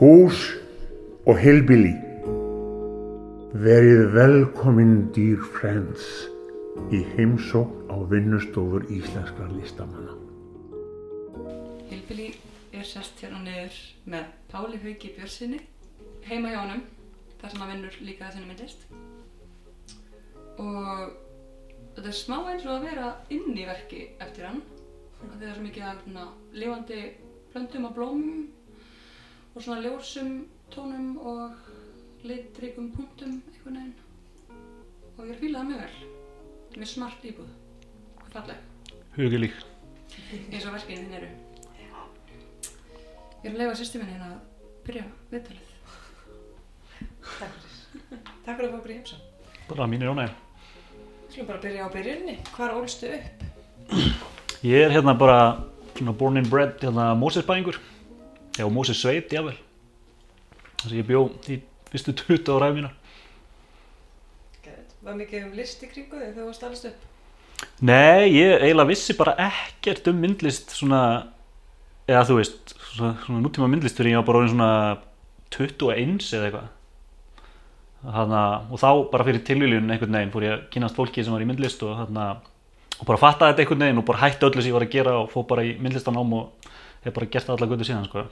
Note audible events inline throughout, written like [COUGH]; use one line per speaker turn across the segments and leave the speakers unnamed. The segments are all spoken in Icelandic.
Hús og Hillbilly. Verið velkomin dýr friends í heimsókn á vinnustofur íslenskra listamanna.
Hilbili er sest hérna niður með Páli Hauki Björnsinni heima hjá honum þar sem hann vinnur líka þessari myndlist og þetta er smá eins og að vera inn í verki eftir hann það er svo mikið svona, lifandi plöntum og blómum og svona ljósum tónum og litríkum punktum einhvern veginn og ég er að fíla það mjög vel mjög smart íbúð og falleg
Hugilík.
eins og verkinu þín eru Ég er að leifa sýstu minni hérna að byrja viðtalið
Takk fyrir. Takk fyrir að fá bara í heimsum.
Bara mínir ánægir.
Skulum bara byrja á byrjunni. Hvar ólstu upp?
Ég er hérna bara svona born and bred hérna Mósesbæðingur. Já, Móses sveit, jável. Þess að ég bjó í fyrstu 20 ára af mína.
Var mikið um list í kringu þegar þú varst allast upp?
Nei, ég eiginlega vissi bara ekkert um myndlist svona, eða þú veist, svona, svona nútíma myndlist fyrir ég var bara orðin svona 21 eða eitthvað. Þarna, og þá bara fyrir tilvíljun einhvern veginn fór ég að kynast fólki sem var í myndlist og, þarna, og bara fattaði þetta einhvern veginn og bara hætti öllu sem ég var að gera og fór bara í myndlistanám og hef bara gert það alla götu síðan sko.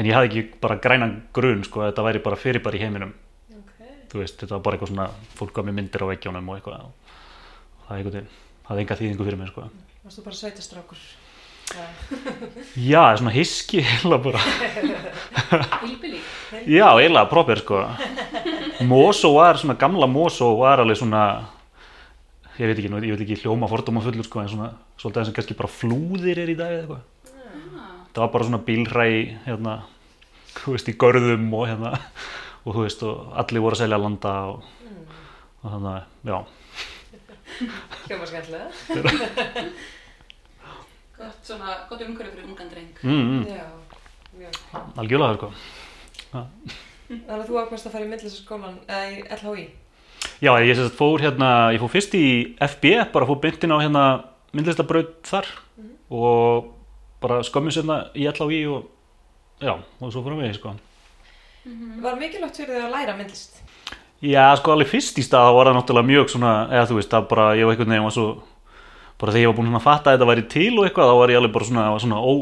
En ég hafði ekki bara grænan grun sko, þetta væri bara fyrir bara í heiminum.
Ok.
Þú veist, þetta var bara eitthvað svona, fólk gaf mér myndir á veggjónum og eitthvað. Og það einhvern veginn, hafði enga þýðingu fyrir mig sko.
Varst þú bara sveitastrákur?
Já, svona hiski [LAUGHS] eiginlega bara.
Hilbili
Já, eiginlega proper sko. Mosó var, svona gamla Mosó var alveg svona, ég veit ekki, ég veit ekki hljóma fordóma fullur sko, en svona, svolítið eins og kannski bara flúðir er í dag eða eitthvað. Það var bara svona bílræ, hérna, þú veist, í görðum og hérna, og þú veist, og allir voru að selja landa og, og þannig að, já.
Hljóma skemmtilega. [LAUGHS]
Gott svona, gott umhverju fyrir ungan dreng
Mm, mm,
Já. Mjög.
algjörlega sko.
Þannig að þú ákvæmst að fara í myndlistaskólan, eða í LHI?
Já, ég sem sagt fór hérna, ég fór fyrst í FB, bara fór beintin á hérna myndlistabraut þar og bara skömmu sérna í LHI og já, og svo fórum við, sko.
Var mikilvægt fyrir þig að læra myndlist?
Já, sko alveg fyrst í stað var það náttúrulega mjög svona, eða þú veist, það bara, ég var einhvern veginn var svo, bara þegar ég var búin að fatta að þetta væri til og eitthvað, þá var ég alveg bara svona, var svona, ó,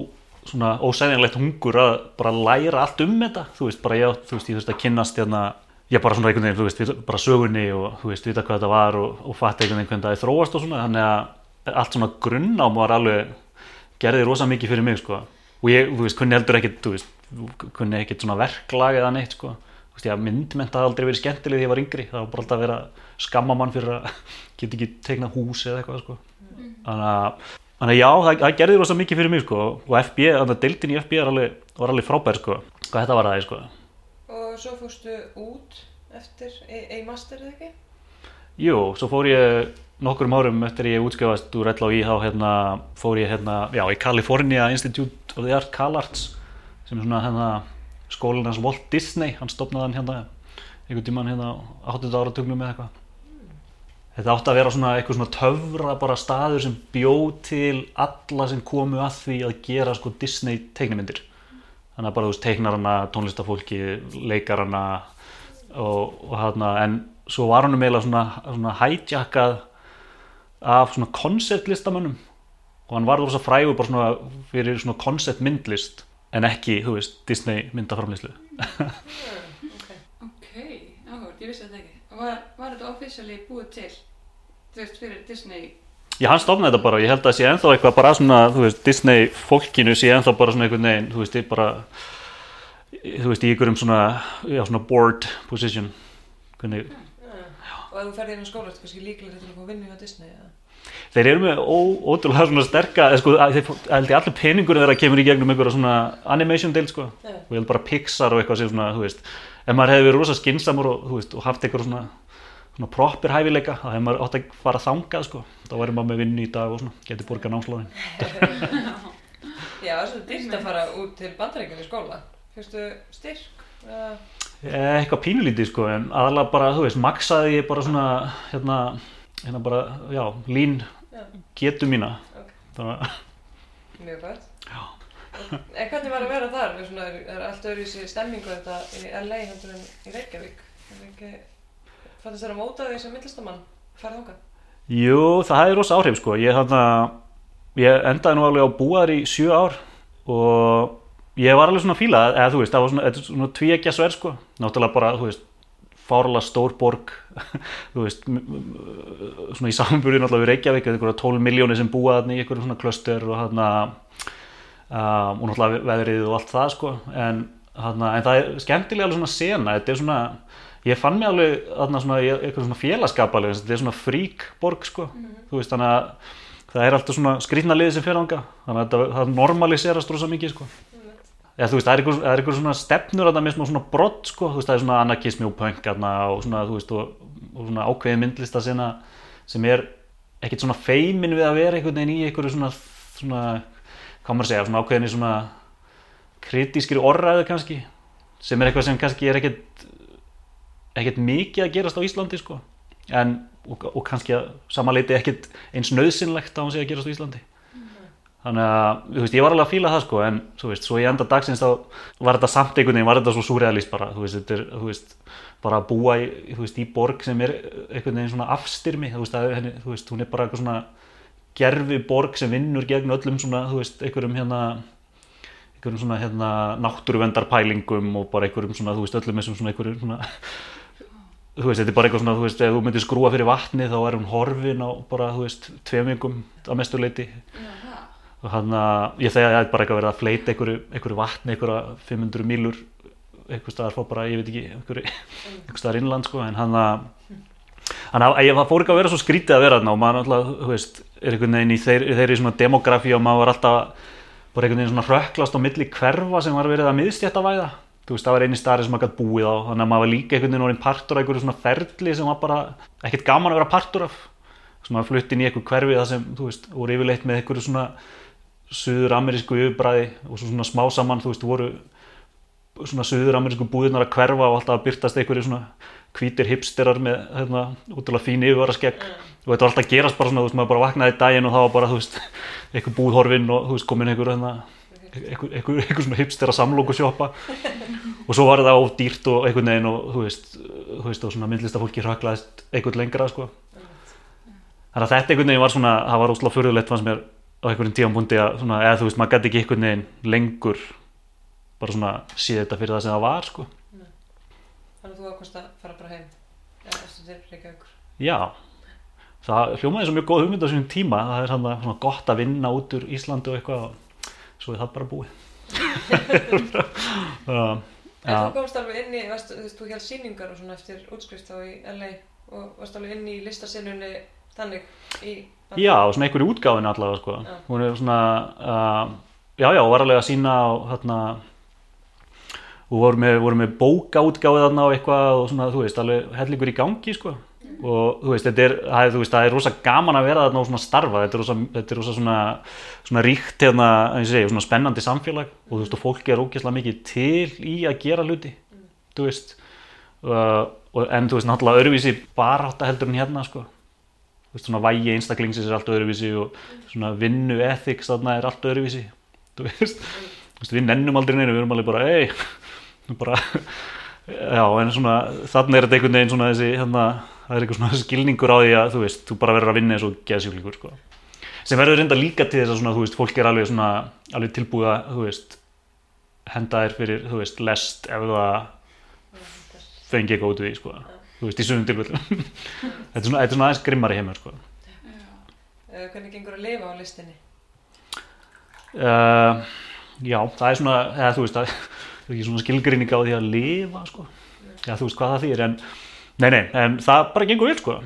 svona ósæðinlegt hungur að bara læra allt um þetta, þú veist, bara ég, þú veist, ég þurfti að kynnast hérna, ég bara svona einhvern veginn, þú veist, bara sögunni og þú veist, vita hvað þetta var og, og fatta einhvern veginn hvernig það er þróast og svona, þannig að allt svona grunnám var alveg, gerði rosa mikið fyrir mig, sko, og ég, þú veist, kunni heldur ekkit, veist, kunni ekkit svona verklag eða neitt, sko, þú veist, ég myndment hafði aldrei verið skemmtileg þegar ég var yngri, það var bara alltaf að vera að skamma mann fyrir að [LAUGHS] geta ekki teiknað hús eða eitthvað, sko, þannig að Þannig að já, það, það gerði rosa mikið fyrir mig sko. Og FB, þannig að deildin í FB alveg, var alveg frábær sko, hvað þetta var það sko.
Og svo fórstu út eftir, í, í master eða ekki?
Jú, svo fór ég nokkurum árum eftir ég útskjöfast úr LHI þá hérna fór ég hérna, já, í California Institute of the Art CalArts sem er svona hérna skólinn hans Walt Disney, hann stopnaði hann hérna einhvern tímann hérna á 80 áratugnum eða eitthvað. Þetta átti að vera svona eitthvað svona töfra bara staður sem bjó til alla sem komu að því að gera sko Disney teiknimyndir. Þannig að bara þú veist teiknarana, tónlistafólki, leikarana og, og hérna en svo var hann eiginlega svona, svona hijackað af svona konceptlistamönnum og hann var rosa frægur bara svona fyrir svona konceptmyndlist en ekki, þú veist, Disney myndaframlýslu.
Ok.
Áhugavert, ég vissi þetta ekki Og var, var þetta officially búið til Þú veist, fyrir Disney
Já, hann stofnaði þetta bara, ég held að sé ennþá eitthvað bara svona, þú veist, Disney fólkinu sé ennþá bara svona einhvern veginn, þú veist, ég bara, þú veist, í ykkurum svona, já, svona board position, hvernig,
Og ef þú ferði inn á skóla, ertu kannski líklega til að fá vinnu á Disney eða?
þeir eru með ó, ótrúlega svona sterka, eða sko, þeir, held ég allir peningur þeirra kemur í gegnum einhverja svona animation deil, sko,
Já.
og ég held bara Pixar og eitthvað sem svona, þú veist, ef maður hefði verið rosa skinsamur og, þú veist, og haft eitthvað svona, svona proper hæfileika, þá hefði maður átt að fara þangað, sko, þá væri maður með vinnu í dag og svona, geti borgað námslóðin. [LAUGHS]
Já, það er svo dýrt að fara út til bandaríkjum í skóla. Fyrstu styrk? eða?
Eh, eitthvað pínulítið sko en aðalega bara, þú veist, maksaði ég bara svona hérna, hérna bara, já, lín
Já.
getu mína
Ok.
þannig að,
Mjög gott. En hvernig var að vera þar? Svona, er, er allt öðru í sig stemmingu þetta í LA heldur en í Reykjavík? Ekki, fannst þér að móta því sem myndlistamann farið þangað?
Jú, það er rosa áhrif sko ég, hana, ég endaði nú alveg á búar í sjö ár og ég var alveg svona fíla eða þú veist, það var svona, svona tvíekja sver sko. Náttúrulega bara, þú veist fárlega stór borg [LAUGHS] þú veist, svona í samanbúrið náttúrulega við Reykjavík, er einhverja 12 miljónir sem búa þarna í einhverjum svona klöster og þarna um, og náttúrulega veðrið og allt það sko. En, þarna, en það er skemmtilega alveg svona sena þetta er svona, ég fann mig alveg þarna svona, eitthvað svona félagskapaleg þetta er svona frík borg sko. Þú veist, þannig að það er alltaf svona skrýtna liðið sem fyrir ánga þannig að þetta, normaliserast rosa mikið sko Já, þú veist, það er einhver, það er einhver svona stefnur þarna með svona, svona brott, sko, þú veist, það er svona anarkismi og punk þarna og svona, þú veist, og, og svona ákveðin myndlista sinna sem er ekkert svona feimin við að vera einhvern veginn í einhverju svona, svona, hvað maður að segja, svona ákveðinni svona kritískri orðræðu kannski, sem er eitthvað sem kannski er ekkert, ekkert mikið að gerast á Íslandi, sko, en, og, og kannski að samanleiti ekkert eins nöðsynlegt að hún sé að gerast á Íslandi þannig að, þú veist, ég var alveg að fíla það sko en, þú veist, svo í enda dagsins þá var þetta samt einhvern veginn, var þetta svo surrealist bara þú veist, þetta er, þú veist, bara að búa í, þú veist, í borg sem er einhvern veginn svona afstyrmi, þú veist, að, henni, þú veist hún er bara eitthvað svona gerfi borg sem vinnur gegn öllum svona, þú veist, einhverjum hérna einhverjum svona hérna náttúruvendarpælingum og bara einhverjum svona, þú veist, öllum þessum svona einhverjum svona þú veist, þetta er bara eitthvað svona, þú veist, ef þú myndir skrúa fyrir vatni þá er hún horfin á bara, þú veist, tveimingum að mestu leiti og hann að ég þegi að það er bara eitthvað verið að fleita einhverju, einhverju vatni, einhverja 500 mílur einhver staðar fór bara, ég veit ekki einhverju, einhver staðar innland sko en hann að hann að það fór ekki að vera svo skrítið að vera þarna og maður alltaf, þú veist, er einhvern veginn í þeir, þeirri svona demografi og maður var alltaf bara einhvern veginn svona hrökklast á milli hverfa sem var verið að miðstjætta væða þú veist, það var eini staðar sem maður gætt búið á þannig að maður var líka einhvern veginn orðin partur af einhverju svona ferli sem var bara ekkert gaman að vera partur af. Sem maður flutti inn í einhver hverfi það sem, þú veist, voru yfirleitt með einhverju svona suður-amerísku yfirbræði og svo svona smá saman, þú veist, voru svona suður-amerísku búðirnar að hverfa og alltaf að byrtast einhverju svona hvítir hipsterar með hérna, útrúlega fín yfirvaraskegg. Og þetta var alltaf að gerast bara svona, þú veist, maður bara vaknaði í daginn og það var bara, þú veist, einhver búðhorfin og þú veist, komin einhver hérna, einhver, einhver, einhver svona hipstera samlókusjópa og svo var það ódýrt og einhvern veginn og þú veist, þú veist, og svona myndlista fólki hraklaðist einhvern lengra, sko. Þannig að þetta einhvern veginn var svona, það var ósláð fyrirlegt fannst mér á einhverjum tíampunkti að svona, eða þú veist, maður gæti ekki einhvern veginn lengur bara svona síða þetta fyrir það sem það var sko.
Þannig að þú ákvæmst að fara bara heim eða þessu til Reykjavíkur.
Já, það hljómaði svo mjög góð hugmynd á svona tíma, það er svona, svona gott að vinna út úr Íslandi og eitthvað og svo er það bara búið. [LAUGHS] uh,
En þú komst alveg inn í, þú veist, þú held sýningar og svona eftir útskrift þá í LA og varst alveg inn í listasinnunni þannig í
já, svona einhverju útgáfinu allavega sko.
Já.
hún er svona uh, já, já, var alveg að sína á þarna og voru með, voru með bókaútgáfið þarna og eitthvað og svona, þú veist, alveg hellingur í gangi sko. og þú veist, þetta er, það veist, það er rosa gaman að vera þarna og svona starfa. Þetta er rosa, þetta er rosa svona, svona ríkt hérna, eins og segi, svona spennandi samfélag. Og þú veist, og fólki er ógeðslega mikið til í að gera hluti þú veist. Uh, og, en þú veist, náttúrulega öðruvísi barátta heldur en hérna sko veist, svona vægi einstaklingsins er allt öðruvísi og svona vinnu ethics þarna er allt öðruvísi. Þú veist, þú veist við nennum aldrei neina, við erum alveg bara ei, [LAUGHS] bara já, en svona, þarna er þetta einhvern veginn svona þessi, hérna, það er eitthvað svona skilningur á því að, þú veist, þú bara verður að vinna eins og geðsjúklingur, sko. Sem verður reynda líka til þess að svona, þú veist, fólk er alveg svona alveg tilbúið að, þú veist henda þér fyrir, þú veist, lest ef það fengi eitthvað út við, sko þú veist, í sumum tilfellum [LAUGHS] þetta er svona, þetta er svona aðeins grimmari heimur, sko
hvernig gengur að lifa á listinni?
Uh, já, það er svona, eða þú veist, það [LAUGHS] er ekki svona skilgrinning á því að lifa, sko. Já, þú veist hvað það þýr, en, nei, nei, en það bara gengur vel, sko.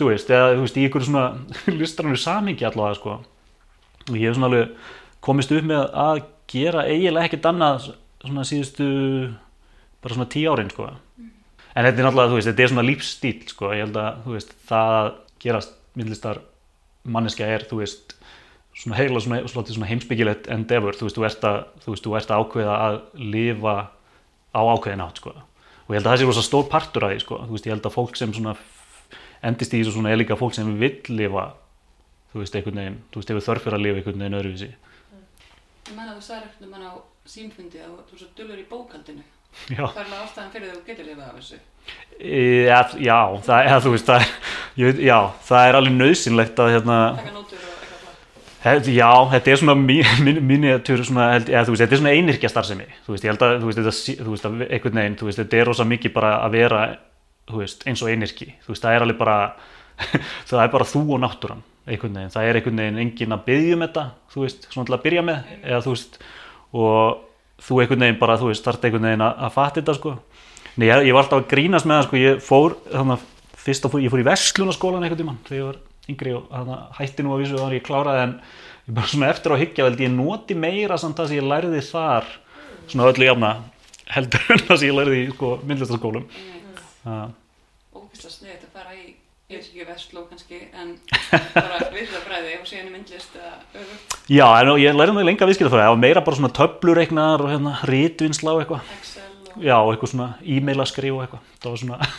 Þú veist, eða þú veist, í ykkur svona [LAUGHS] listrannu samhengi allavega, sko. Og ég hef svona alveg komist upp með að gera eiginlega ekkert annað svona síðustu, bara svona tíu árin, sko. En þetta er náttúrulega, þú veist, þetta er svona lífstíl, sko. Ég held að, þú veist, það að gerast myndlistar manneskja er, þú veist, svona heila svona, svona, heimsbyggilegt endeavor, þú veist, þú ert að, þú veist, þú ert að ákveða að lifa á ákveðin átt, sko. Og ég held að það sé rosa stór partur af því, sko. Þú veist, ég held að fólk sem svona endist í þessu svona er líka fólk sem vill lifa, þú veist, einhvern veginn, þú veist, hefur þörf fyrir að lifa einhvern veginn öðruvísi.
Ég menna þú sagði ekkert um hann á símfundi að þú er svo dullur í bókaldinu.
Já,
Það er alveg ástæðan fyrir því að þú getur lifað af þessu.
e, ja, já, það, eða, þú veist, það, er- ég, já, það er alveg nöðsynlegt að hérna,
Taka nótur og eitthvað.
Hef- Já, þetta er svona miniatúr þetta er svona einirkja starfsemi þú veist, ég held að, þú veist, þetta, þú veist, að einhvern veginn, þú veist, þetta er rosa mikið bara að vera, þú veist, eins og einirki þú veist, það er alveg bara það er bara þú og náttúran, einhvern veginn það er einhvern veginn enginn að byggja um þetta þú veist, svona til að byrja með, eða þú veist og þú einhvern veginn bara, þú veist, þarft einhvern veginn að, að fatta þetta, sko. Nei, ég, ég var alltaf að grínast með það, sko, ég fór þannig að fyrst að fór, ég fór í Vestlunaskólan einhvern tímann þegar ég var yngri og þannig að hætti nú að vísu þannig að ég kláraði en ég bara svona eftir á að hyggja veldi ég noti meira samt það sem ég lærði þar svona öllu jafna heldur en það sem ég lærði í sko, myndlistaskólum uh,
Ógæslega sniðið að fara í, ég veit ekki vestló kannski, en bara [LAUGHS] virðabræði og síðan í myndlist
Já, en ég lærði það lenga viðskiptafræði. Það var meira bara svona töflureiknar og hérna rítvinnsla og eitthvað.
Excel og...
Já, og eitthvað svona e-mail að skrifa og eitthvað. Það var svona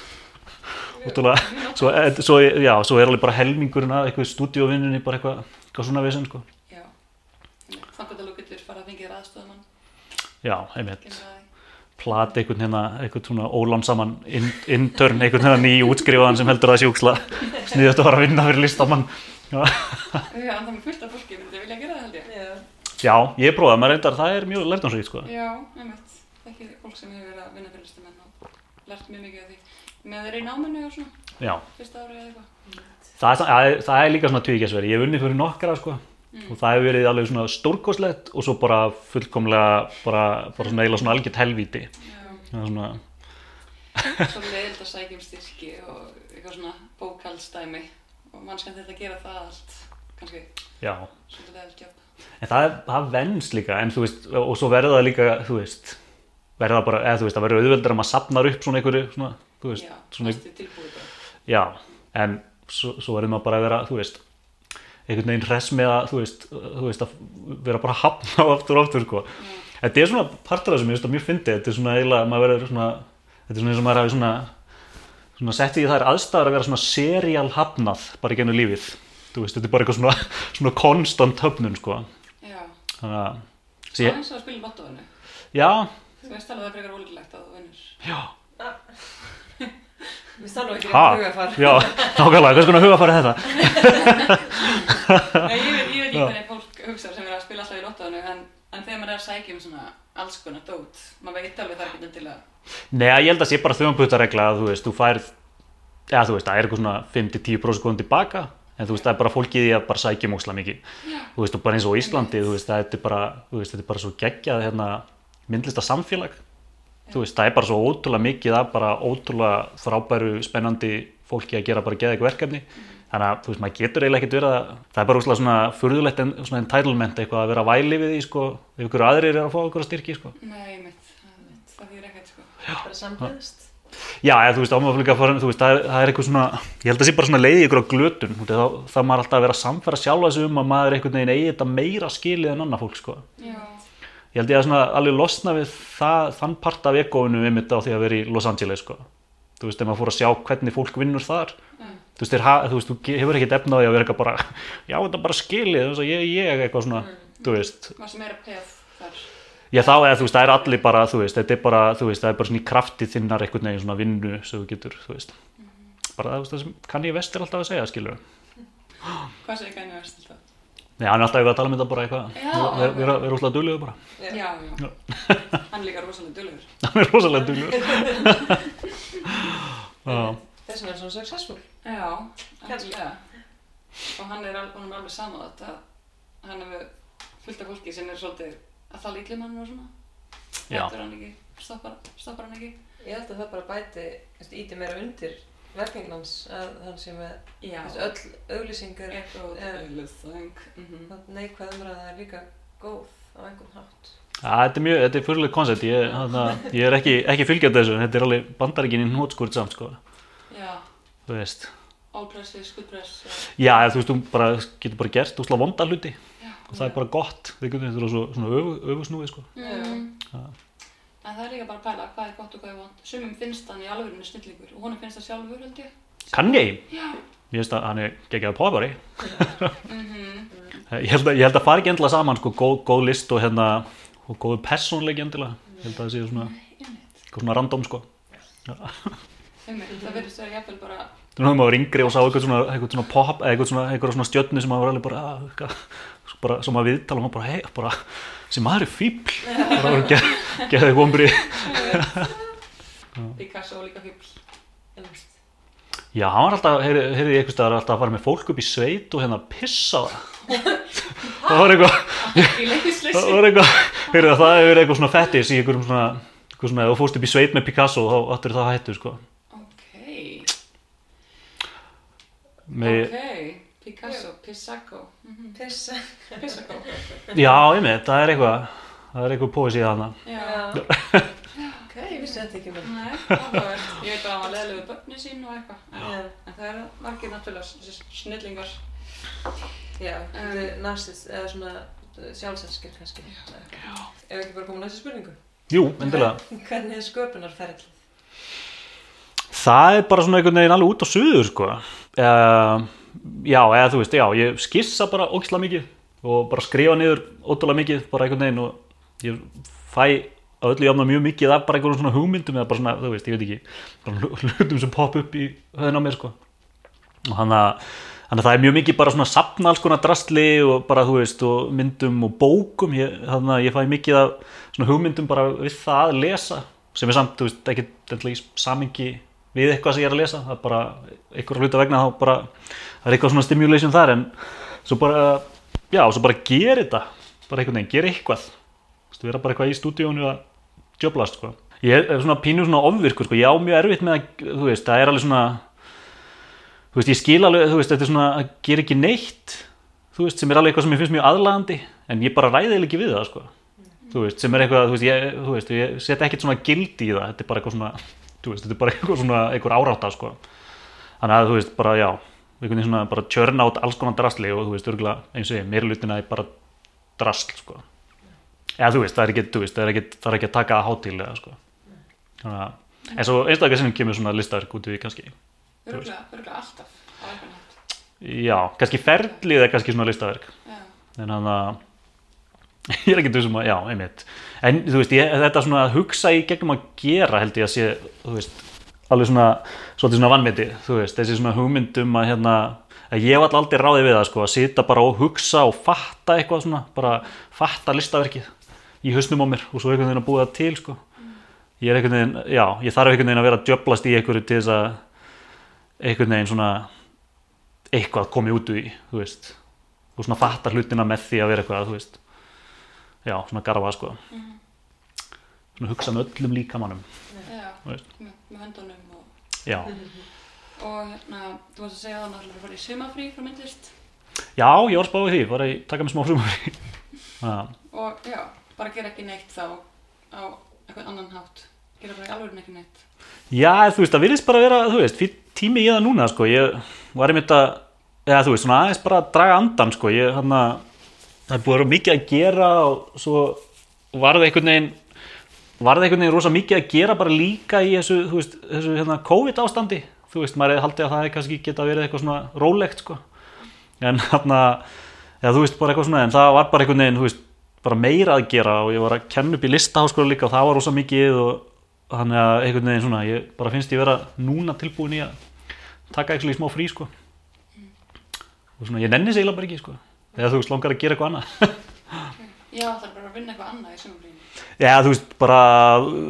ótrúlega, svo, eh, svo, já, svo er alveg bara helmingurinn að eitthvað stúdíóvinnunni bara eitthvað, eitthvað svona vissin sko.
Já. Þannig að þú getur fara að fengið aðstofan,
Já, einmitt
það
plati einhvern hérna, einhvern svona ólán saman in, intern, einhvern hérna ný útskrifaðan sem heldur að það sjúksla sniðast að fara að vinna fyrir listamann já.
Það er fullt af fólki, myndi vilja gera það held ég.
Já.
já, ég prófaði, maður reyndar, það er mjög lærtánsvíkt sko.
Já, einmitt. Ekki fólk sem hefur verið að vinna fyrir listamenn og lært mjög mikið af því. Með þeir í náminu og svona,
já,
fyrsta ári eða eitthvað.
það er, það er, það er líka svona tvíkjæsveri, ég hef unnið fyrir nokkra sko. Og það hefur verið alveg svona stórkoslegt og svo bara fullkomlega bara, bara svona eiginlega svona algjört helvíti. Það er svona,
Svo leiðild að sækja um styrki og eitthvað svona bókaldstæmi og mann skemmt þetta að gera það allt, kannski.
Já.
Svolítið leiðild jobb.
En það, það venst líka, en þú veist, og svo verður það líka, þú veist, verður það bara, eða þú veist, það verður auðveldar að maður sapnar upp svona einhverju, svona, þú veist,
Já,
svona, já, en svo, svo verður maður bara að vera, þú veist, einhvern veginn hress með að, þú veist, þú veist, að vera bara að hafna á aftur og aftur, sko.
Já.
Þetta er svona partur af þessu, mér finnst það mjög fyndið, þetta er svona eiginlega, maður verður svona, þetta er svona eins og maður hafi svona, svona sett í þær aðstæður að vera svona serial hafnað bara í genið lífið, þú veist, þetta er bara eitthvað svona, [LAUGHS] svona konstant höfnun, sko.
Já.
Þannig að,
Það er eins og að spila í lottóinu.
já,
Þú veist alveg að það er frekar ólíklegt að þú vinnur.
já,
Stann nú ekki rétt hugafar.
já, nákvæmlega, hvers konar hugafæri er þetta?
Nei, [LAUGHS] ég veit, ekki hvernig fólk hugsa sem er að spila alltaf í lottóinu en, en þegar maður er að sækja um svona alls konar dót, maður veit alveg það er ekki til að
Nei, ég held að sé bara þjóðanputtaregla að þú veist, þú færð, eða þú veist, það er eitthvað svona 5-10% góðum tilbaka, en þú veist, það er bara fólkið í að bara sækja um ósla mikið. Þú veist, og bara eins og Íslandi, þú veist, það er bara, þú veist, þetta er bara svo geggjað hérna myndlista samfélag. Þú veist, það er bara svo ótrúlega mikið að bara ótrúlega frábæru, spennandi fólki að gera bara geða eitthvað verkefni. Þannig að, þú veist, maður getur eiginlega ekkert verið að, það er bara úrslega svona furðulegt en, svona entitlement eitthvað að vera væli við því, sko, ef ykkur aðrir er að fá ykkur að styrki, sko.
Nei, mitt, það, mitt, það þýr ekkert sko.
Bara samgæðist.
Já, eða, þú veist, ámaflika fór, þú veist, það er, það er eitthvað svona, ég held að það sé bara svona leiði ykkur á glötun, þá, þá maður alltaf að vera samfæra sjálfa sig um að maður einhvern veginn eigi þetta meira skilið en annað fólk, sko.
Já,
Ég held ég að svona alveg losna við það, þann part af egóinu við mitt á því að vera í Los Angeles, sko. Þú veist, ef maður fór að sjá hvernig fólk vinnur þar,
Já.
þú veist, ha- þú veist, þú hefur ekkert efna á því að vera eitthvað bara, [LAUGHS] já, þetta er bara skilið, ég, ég, eitthvað svona, þú veist,
maður sem er að peð þar.
Já þá eða þú veist, það er allir bara, þú veist, þetta er bara, þú veist, það er bara svona í krafti þinnar einhvern veginn svona vinnu sem þú getur, þú veist. Bara það, þú veist, það sem kann ég vestir alltaf að segja, skilur.
Hvað segir gæni verst alltaf?
Nei, hann er alltaf eitthvað að tala um þetta bara eitthvað,
Já,
við erum er úrslega duglegur bara.
Já, já. Hann er líka rosalega dölur. [LAUGHS]
Hann er rosalega. [LAUGHS] Já,
Þess vegna er svona successful.
Já,
Kannski.
alveg. Og hann er, al- honum er alveg sama þetta. Hann hefur fullt af fólki sem er svolítið að tala ítlum hann og svona.
Já.
Hættur hann ekki, stoppar, stoppar hann ekki.
Ég held að það bara bæti, íti meira undir verkefnin hans að hann sé með veist, öll auglýsingar
Eitthvað
Já.
auðvitað. Mhm.
það neikvæð umræða er líka góð á einhvern hátt.
Já, þetta er mjög, þetta er fyrirlega koncept, ég, þarna, ég er ekki, ekki fylgjandi þessu, en þetta er alveg bandaríkin í hnótskurt samt, sko,
Já,
þú veist.
all press is good press. og-
Já, þú veist, þú bara, getur bara gert úrslega vonda hluti
Já.
og það er bara gott, þið getur svona öfu, öfusnúið, sko.
Mm.
Já.
Það er líka bara að pæla hvað er gott og hvað er vond. Sumum finnst hann í alvörinu snillingur og honum finnst það sjálfur held ég.
Kann ég?
Já.
mér finnst að hann er geggjaði popari [LAUGHS]
Mhm.
ég held að, ég held að fara ekki endilega saman sko, góð, góð list og hérna og góðu persónleiki endilega ég held að það sé svona, eitthvað svona random sko
það verðist að vera jafnvel bara
þú náðum að vera yngri og sá eitthvað svona, eitthvað svona pop eitthvað svona, svona stjörnu sem maður var alveg bara, að, svo bara sem maður viðtala og maður bara, hei, bara sem maður er fíbl bara var að geða eitthvað ombri
Picasso og líka.
Einmitt.
Já, hann var alltaf, heyrði heyrði ég eitthvað alltaf að fara með fólk upp í sveit og hérna pissa það. það var eitthvað, það var eitthvað, heyrði það hefur eitthvað svona fettis í einhverjum svona, svona, þú fórst upp í sveit með Picasso þá áttur það hættu, sko.
Ok, ok. Picasso, Pissaco. Mhm.
Pissa. [LAUGHS]
Pissaco.
Já, ég með, það er eitthvað, það er eitthvað póisíð hana.
Já.
Já. Ok, ég vissi þetta ekki með.
Nei, [LAUGHS] áhugavert. Ég veit að hann var leðileg við börni sín og eitthvað.
Já.
En það er margir náttúrulega snillingar.
Já, er narsist, eða svona sjálfsælskir kannski. Já. Ef ekki bara koma næstu spurningu.
Jú, endilega. [LAUGHS]
Hvernig er sköpunarferðlið?
Það er bara svona einhvern veginn alveg út á suður, sko. Uh, já, eða þú veist, já, ég skissa bara ógislega mikið og bara skrifa niður ótrúlega mikið, bara einhvern veginn og ég fæ á öllu jafna mjög mikið af bara einhverjum svona hugmyndum eða bara svona, þú veist, ég veit ekki, bara hlu- hlutum sem pop upp í höfðin á mér, sko. Og hann að, þannig að það er mjög mikið bara svona sapna alls konar drastli og bara, þú veist, og myndum og bókum, ég, þannig að ég fæ mikið af svona hugmyndum bara við það að lesa, sem er samt, þú veist, ekki endilega í samingi við eitthvað sem ég er að lesa, það er bara einhverja hluta vegna þá bara, það er eitthvað svona stimulation þar en svo bara, já, svo bara gera þetta, bara einhvern veginn, gera eitthvað, þú veist, vera bara eitthvað í stúdíónu að djöblast, sko. Ég er svona pínu svona ofvirkur, sko, ég á mjög erfitt með að, þú veist, það er alveg svona, þú veist, ég skil alveg, þú veist, þetta er svona að gera ekki neitt, þú veist, sem er alveg eitthvað sem ég finnst mjög aðlagandi, en ég bara ræði ekki við það, sko. Þú veist, sem er eitthvað, þú veist, ég, ég set ekkert svona gildi í það, þetta er bara eitthvað svona, veist, þetta er bara [LAUGHS] eitthvað svona, eitthvað árátta, sko. Þannig að, þú veist, bara, já, einhvern veginn svona, bara tjörna át alls konar drasli og, þú veist, örgulega, eins og ég, meira lutina er bara drasl, sko. Eða, þú veist, það er ekki, veist, það er ekki, það er ekki að taka að hátílega, sko. Þannig að, en svo einstaklega sem kemur svona listaverk út í því kannski.
Örgulega, örgulega alltaf.
Já, kannski ferlið er kannski svona listaverk. En hann að [LAUGHS] ég er ekki þessum að, já, einmitt. En þú veist, ég, þetta svona að hugsa í gegnum að gera held ég að sé, þú veist alveg svona, svolítið svona vannmyndi þú veist, þessi svona hugmyndum að hérna að ég var aldrei ráði við það sko að sita bara og hugsa og fatta eitthvað svona bara fatta listaverkið í hausnum á mér og svo einhvern veginn að búa það til sko. Ég er einhvern veginn, já, ég þarf einhvern veginn að vera djöblast í einhverju til þess að einhvern veginn svona eitthvað komi út úr því, þú veist og svona fatta hlutina með því að vera eitthvað, þú veist já, svona garfa sko. Svona hugsa með öllum líkamannum
Já,
Þú veist.
með, með höndunum og,
já, [LAUGHS]
og hérna, þú varst að segja að náttúrulega fara í sumafrí frá myndlist.
Já, ég var spáðið því bara að taka mig smá sumar [LAUGHS] já,
og já, bara gera ekki neitt þá á eitthvað annan hátt. Gera bara í alveg ekki neitt.
Já, þú veist, það virðist bara vera þú veist, fyrir tími í það núna sko. Ég var einmitt að, eða þú veist, svona aðeins bara að draga andan sko, ég hann að það er búið mikið að gera og svo var það einhvern veginn var það einhvern veginn rosa mikið að gera bara líka í þessu, veist, þessu hérna, COVID ástandi, þú veist, maður hefði haldið að það hefði kannski geta verið eitthvað svona rólegt sko, en hann að eða þú veist, bara eitthvað svona, en það var bara einhvern veginn, þú veist, bara meira að gera og ég var að kenna upp í listaháskóla líka og það var rosa mikið og þannig að einhvern veginn svona, ég bara finnst ég vera núna tilbúin í að taka eitthvað í smá frí sko. Og svona, ég nenni segla bara ekki sko eða þú veist, langar að gera eitthvað annað. [LAUGHS]
Já, það er bara að vinna eitthvað annað í sumafrínu
Já, þú veist, bara,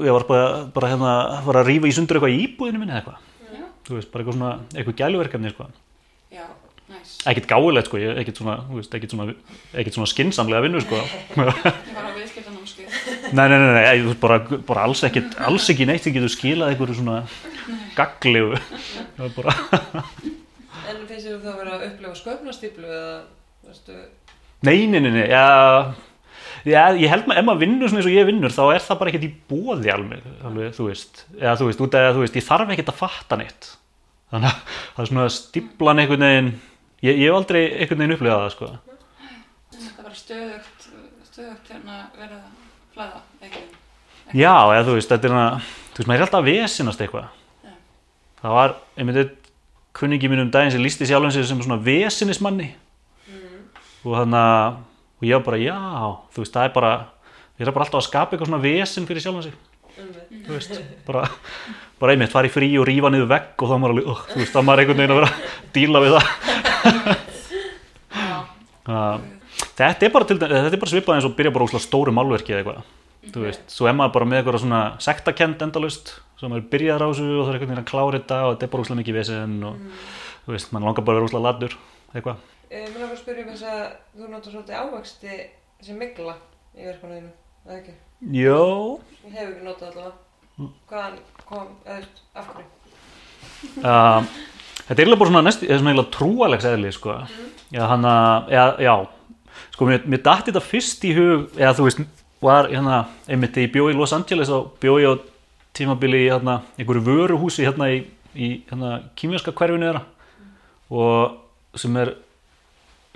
ég var bara, bara hérna, var að rífa í sundur eitthvað í íbúðinu minni eða eitthvað,
Já,
þú veist, bara eitthvað svona, eitthvað gæluverkefni, sko,
já, næs.
Ekkert gáulegt, sko, ég, ekkert svona, svona, ekkert svona skinsamlega vinnu, sko, [LAUGHS] nei,
á viðskiptanámskeið.
Nei, nei, nei, þú veist, bara, bara alls ekkert, alls ekki neitt sem getur skilað einhverju svona gaglegu, [LAUGHS] bara,
En finnst þér þú þá að vera að upplifa sköpunarstýplu eða, veistu,
nei, nei, nei, nei, já, já, ég held maður, ef maður vinnur svona eins og ég vinnur, þá er það bara ekkert í bóði alveg, alveg, þú veist, eða þú veist, út af, þú veist, ég þarf ekkert að fatta neitt, þannig að það er svona stíplan einhvern veginn, ég, ég hef aldrei einhvern veginn upplifað það, sko.
Þetta var stöðugt, stöðugt hérna verið að flæða ekki
Já, eða þú veist, þetta er hana, þú veist, maður er alltaf að vesinast eitthvað. Það var, einmitt, kunningi mínum um daginn sem lísti sjálfum sér sem svona vesinismanni og þannig að og ég var bara, já, þú veist, það er bara ég er bara alltaf að skapa eitthvað svona vesin fyrir sjálfum sig.
Einmitt.
þú veist, bara, bara einmitt fara í frí og rífa niður vegg og þá er maður alveg, uh, þú veist, þá er maður einhvern veginn að vera að díla við það. Uh, [LAUGHS] þetta er bara til dæmis, þetta er bara svipað eins og byrja bara úslega stóru málverki eða eitthvað. Þú veist, svo er maður bara með eitthvað svona sektakend endalust, svo maður byrjaður á þessu og það er einhvern veginn að klára þetta og þetta er bara úslega mikið vesen og þú veist, mann langar bara að vera úslega ladur eitthvað,
Mér langar að spyrja um þess að þú notar svolítið ávexti sem migla í verkunum þínu, eða ekki?
jó
Ég hef ekki notað allavega. Hvaðan kom, eða af hverju?
uh, þetta er eiginlega bara svona næst, eða svona trúalegs eðli sko. já, hann að, já, sko, mér, mér dætti þetta fyrst í hug eða þú veist, var hérna einmitt þegar ég bjó í Los Angeles og bjó ég á tímabili í hérna, einhverju vöruhúsi hérna í, í hérna, kýmverska hverfinu þeirra og sem er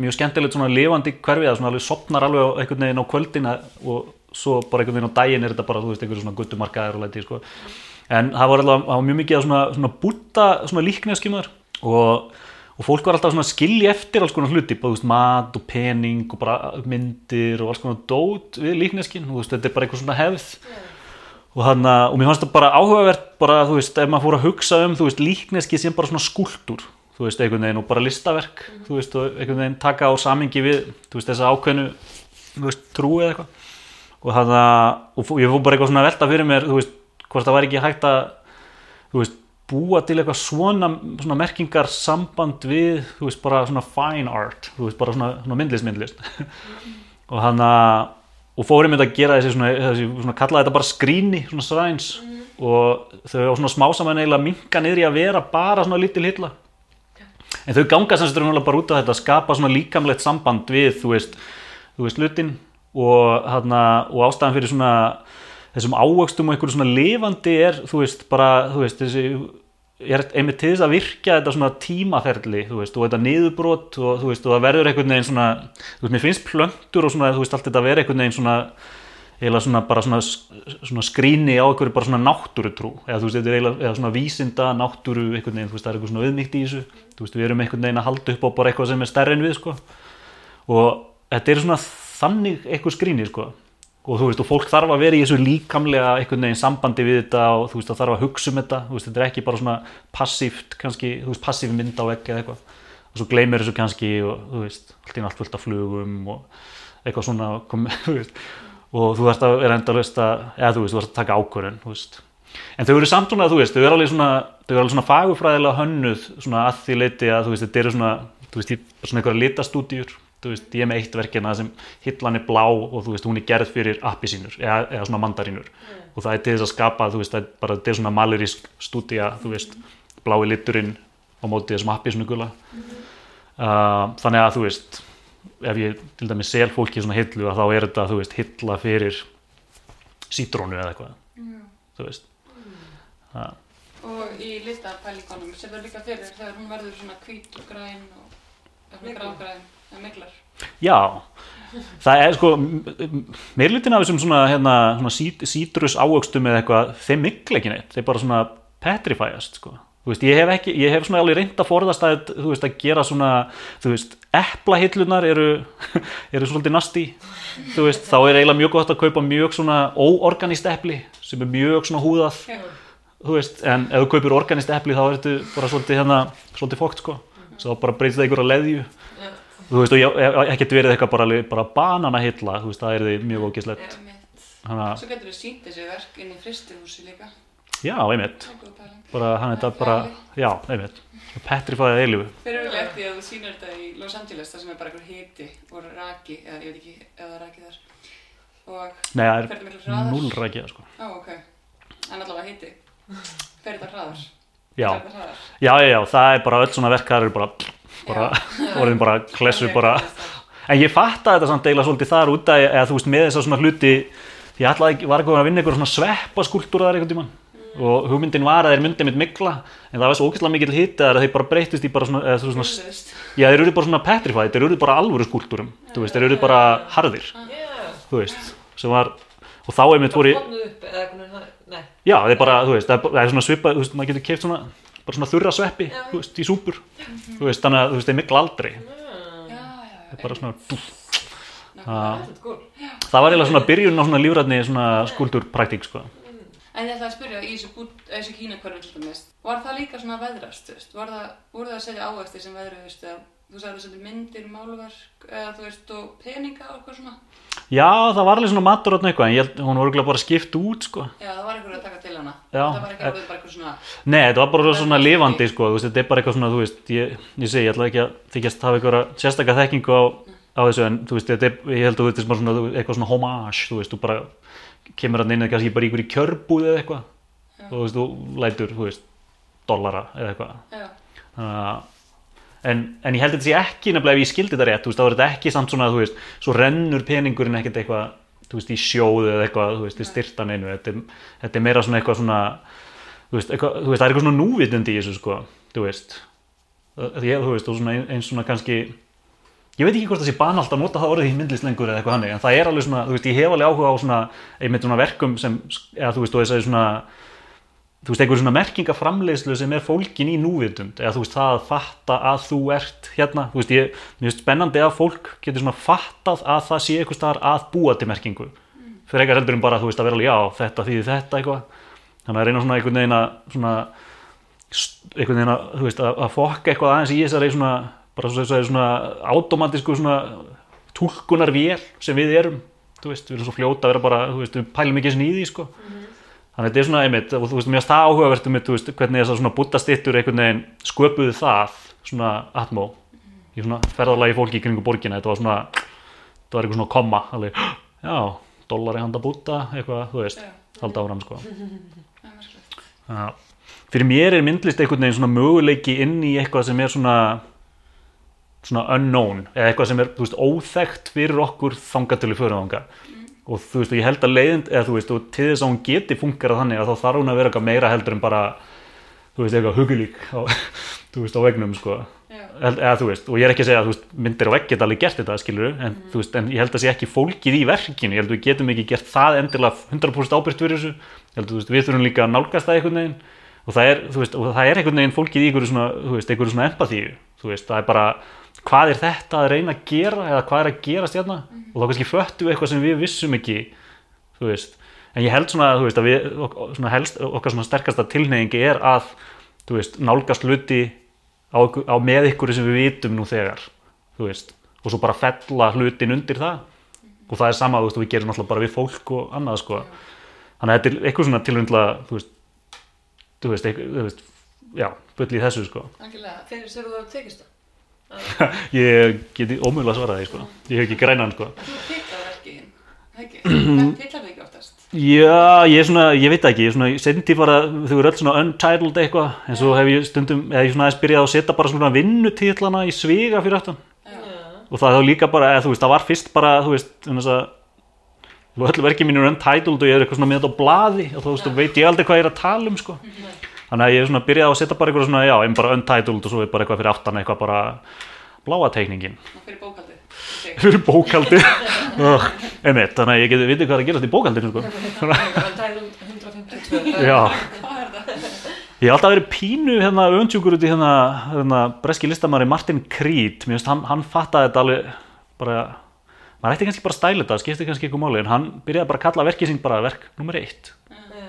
mjög skemmtilegt svona lifandi hverfi að svona alveg sopnar alveg einhvern veginn á kvöldina og svo bara einhvern veginn á daginn er þetta bara, þú veist, einhverju svona guttumarkaðir og læti, sko. En það var alltaf, það var mjög mikið af svona, svona búta, svona líkneskimar og, og fólk var alltaf svona að skilja eftir alls konar hluti, bara, þú veist, mat og pening og bara myndir og alls konar dót við líkneskin, þú veist, þetta er bara eitthvað svona hefð og þannig að, og mér fannst það bara áhugavert bara, þú veist, ef maður fór að hugsa um, þú veist, líkneski sem bara svona skúltúr þú veist, einhvern veginn og bara listaverk þú veist, og einhvern veginn taka á samingi við þú veist, þessa ákveðnu þú veist, trú eða eitthvað. Og þannig að, og ég fór bara eitthvað svona velta fyrir mér þú veist, hvort það væri ekki hægt að þú veist, búa til eitthvað svona, svona merkingar samband við, þú veist, bara svona fine art, þú veist, bara svona, svona myndlist myndlist [LAUGHS] og þannig að og fórum þetta að gera þessi svona, þessi svona kallaði þetta bara skrýni, svona sræns og þau á svona smásaman eiginlega minka niður í að vera bara svona lítil hitla en þau ganga sem þetta bara út á þetta að skapa svona líkamlegt samband við þú veist, þú veist hlutin og, hana, og ástæðan fyrir svona þessum ávöxtum og einhverju svona lifandi er þú veist bara þú veist þessi er einmitt til þess að virkja þetta svona tímaferli þú veist og þetta niðurbrot og þú veist og það verður einhvern veginn svona þú veist mér finnst plöntur og svona þú veist allt þetta verður einhvern veginn svona eiginlega svona bara svona, svona skrýni á einhverju bara svona náttúrutrú. Eða þú veist þetta er eiginlega eða svona vísinda náttúru einhvern veginn þú veist það er eitthvað svona auðmygt í þessu. Þú veist við erum einhvern veginn að halda upp á bara eitthvað sem er stærri en við sko. Og þetta er svona þannig eitthvað skrýni sko. Og þú veist og fólk þarf að vera í þessu líkamlega einhvern veginn sambandi við þetta og þú veist það þarf að hugsa um þetta. Þú veist þetta er ekki bara svona passíft kannski þú veist passíf mynd á vegg eða eitthvað. Og svo gleymir þessu kannski og þú veist allt í af flugum og eitthvað svona [LAUGHS] þú veist, og þú þarfst að vera endalust að eða þú veist þú þarfst að taka ákvörðun þú veist. En þau eru samt svona þú veist þau eru alveg svona þau eru alveg svona fagufræðilega hönnuð svona að því leiti að þú veist þetta eru svona þú veist svona einhverja litastúdíur. Þú veist, ég er með eitt verkina sem hillan er blá og þú veist, hún er gerð fyrir appisínur eða, eða svona mandarínur. Og það er til þess að skapa, þú veist, það er bara þetta er svona malerísk stúdía, þú veist blái liturinn á móti þessum appisínu gula uh, þannig að þú veist ef ég til dæmis sel fólki svona hillu að þá er þetta, þú veist, hilla fyrir sítrónu eða eitthvað þú veist. Uh,
Og í litapælingunum sem verður líka fyrir þegar hún verður svona hvít og græn og grágræn eða miklar.
Já, það er sko meirlutin af þessum svona, hérna, svona sít, sítrus ávöxtum eða eitthvað, þeim mikla ekki neitt, þeir bara svona petrifæjast sko. Þú veist, ég hef ekki, ég hef alveg reynd að forðast að, þú veist, að gera svona, þú eplahillunar eru, [LAUGHS] eru svolítið nasti, þú veist, þá er eiginlega mjög gott að kaupa mjög svona óorganist epli sem er mjög svona húðað, þú en ef þú kaupir organist epli þá er þetta bara svolítið hérna, svolítið fókt sko, svo bara breytið það einhverja leðju. Þú og ég ekkert verið eitthvað bara, bara banana hilla, þú veist, það er þið mjög ógislegt
Svo getur við sínt þessi verk inn í fristihúsi líka.
Já, einmitt.
Það er
bara, hann er þetta bara, já, einmitt. Petrifæðið eilifu,
Fyrir eru eftir að þú sýnir þetta í Los Angeles þar sem er bara einhver hiti og raki, eða ég veit ekki ef það er raki þar. Og
nei, það er null rækja, sko.
Ó, ok. En allavega hiti. Fer þetta hraðar.
já, já, já, já, það er bara öll svona verkar eru bara, bara, [LAUGHS] orðin bara klessu bara, en ég fatta þetta samt eiginlega svolítið þar út að, eða þú veist, með þessa svona hluti ég ætlaði, ekki- var eitthvað að vinna eitthvað svona sveppa skúltúraðar einhvern tímann og hugmyndin var að þeir myndi mitt mikla en það var svo ógeðslega mikill hitt að þeir bara breytist í bara svona, eða, svona. Já, þeir eru bara svona petrified, þeir eru bara alvöru skúltúrum, þú veist, þeir eru bara harðir,
Já.
þú veist, sem var, og þá einmitt voru,
Bara flotnuð upp eða hvernig það, nei.
já, þeir bara, þú veist, það er, bara- það er svona svipað, þú veist, maður getur keift svona bara svona þurra sveppi,
Já.
þú veist, í súpur þú veist, þannig að þú veist, þeir mikla aldrei
Ah,
Já, já, já.
bara svona,
er cool.
það var eiginlega svona byrjun á svona lífræðni svona skúldurpraktík, sko
En ég ætla að spyrja í þessu, þessu kína hverjum til dæmis, var það líka svona veðrast, þú veist, var það, voru það að segja ávexti sem veðruðust eða þú sagði að það myndir, málverk eða þú veist og peninga og eitthvað svona?
já, það var alveg svona matur átna eitthvað en ég, held- hún var örugglega bara skipt út, sko.
Já, það var einhver að taka til hana.
Já,
Það var ekki orðið bara eitthvað svona,
Nei, þetta var bara svona lifandi sko, þú veist, þetta er bara eitthvað svona, þú veist, ég, ég segi, ég á, þessu, en þú veist, er, ég held að þetta er svona, eitthvað svona homage, þú veist, þú bara kemur hann inn eða kannski bara í einhverju kjörbúð eða eitthvað, og þú veist, þú lætur, þú veist, dollara eða eitthvað, að En, en ég held að þetta sé ekki nefnilega ef ég skildi þetta rétt, þú veist, þá er þetta ekki samt svona, þú veist, svo rennur peningurinn ekkert eitthvað, þú veist, í sjóðu eða eitthvað, þú veist, í styrtan einu, þetta, er- þetta er meira svona eitthvað svona, þú veist, eitthvað, þú veist, það er eitthvað svona núvitund í þessu, sko, þú veist, Það- ég, þú veist, og svona ein- eins svona kannski, ég veit ekki hvort það sé banalt að nota það orðið í myndlist lengur eða eitthvað hannig, en það er alveg svona, þú veist, ég hef alveg áhuga á svona, einmitt svona verkum sem, eða þú veist, og þess að svona, þú veist, einhver svona merkingaframleiðslu sem er fólkin í núvitund eða þú veist, það að fatta að þú ert hérna, þú veist, ég, mér finnst spennandi að fólk getur svona fattað að það sé eitthvað staðar að búa til merkingu. Fyrir eitthvað heldur en bara, þú veist, að vera alveg, já, þetta þýðir þetta eitthvað, þannig að reyna svona einhvern veginn að, þú veist, að, að fokka eitthvað aðeins í þessari svona, bara svo þessari svona automatísku svona túlkunar vél sem við erum, þú veist, við erum svo fljóta að vera bara, þú veist, við pælum ekki svona í því, sko Þannig að þetta er svona einmitt, og þú veist, mér það áhugavert um veist, hvernig þessar svona buddastittur einhvern veginn sköpuðu það, svona atmó, í svona ferðalagi fólki í kringu borgina, þetta var svona, þetta var eitthvað svona komma, alveg, já, dollari handa búta, eitthvað, þú veist, halda áram, sko. [LAUGHS]
það er.
Já. Fyrir mér er myndlist einhvern veginn svona möguleiki inn í eitthvað sem er svona, svona unknown, eða eitthvað sem er, veist, óþekkt fyrir okkur þangað til í förðanga og þú veist, og ég held að leiðind eða þú veist, og til þess að hún geti fungerað þannig að þá þarf hún að vera eitthvað meira heldur en bara þú veist, eitthvað hugulík á, þú veist, á vegnum, sko Held- eða veist, og ég er ekki að segja að veist, myndir á vegg geta alveg gert þetta, skilur en, þú veist, en ég held að sé ekki fólkið í verkinu ég held að við getum ekki gert það endilega 100% ábyrgt fyrir þessu, ég held að við þurfum líka að nálgast það einhvern veginn og það er, og það er einhvern veginn fólkið í einhverju svona, einhverju svona empathíu það er bara, hvað er þetta að reyna að gera eða hvað er að gerast hérna? Og þá kannski föttu eitthvað sem við vissum ekki þú veist, en ég held svona, þú veist, að við, svona helst, okkar svona sterkasta tilneyingi er að, þú veist, nálgast hluti á, á með ykkur sem við vitum nú þegar, þú veist, og svo bara fella hlutin undir það. Og það er sama, þú veist, við gerum alltaf bara við fólk og annað, sko, þannig að þetta er eitthvað svona tilvöndla, þú veist, þú veist, eitthvað, þú veist, já, í þessu, sko,
algjörlega.
Þegar sér þú að tekist það?
ég geti sko, ég hef ekki grænan, sko.
Þú titlar verkiðin, það ekki? [CLEARS THROAT] Það titlar þig ekki oftast.
Já, ég er svona, ég veit það ekki, ég er svona, sendi bara, þau eru öll svona untitled eitthvað, en svo hef ég stundum, eða ég svona aðeins byrjað að setja bara svona vinnutítlana í sviga fyrir aftan
Já,
og það þá líka bara, eða þú veist, það var fyrst bara, þú veist, þess að öll verkið mín eru untitled og ég er eitthvað svona með þetta á blaði og þú veist, og veit ég aldrei hvað ég er að tala um, sko. Þannig að ég er svona byrjað að setja bara eitthvað svona, já, en bara untitled og svo er bara eitthvað fyrir aftan eitthvað bara bláa teikningin
það fyrir bókaldið.
Fyrir bókaldi. [LAUGHS] oh, einmitt, þannig að ég geti vitið hvað er að gerast í bókaldinu, sko.
Untitled 152. [LAUGHS]
Já. Ég hef alltaf verið pínu hérna öfundsjúkur út í hérna, hérna breski listamæri Martin Creed, mér finnst hann, hann fattaði þetta alveg bara, maður ætti kannski bara að stæla þetta, skipti kannski eitthvað máli, en hann byrjaði bara að kalla verkið sín bara verk nummer eitt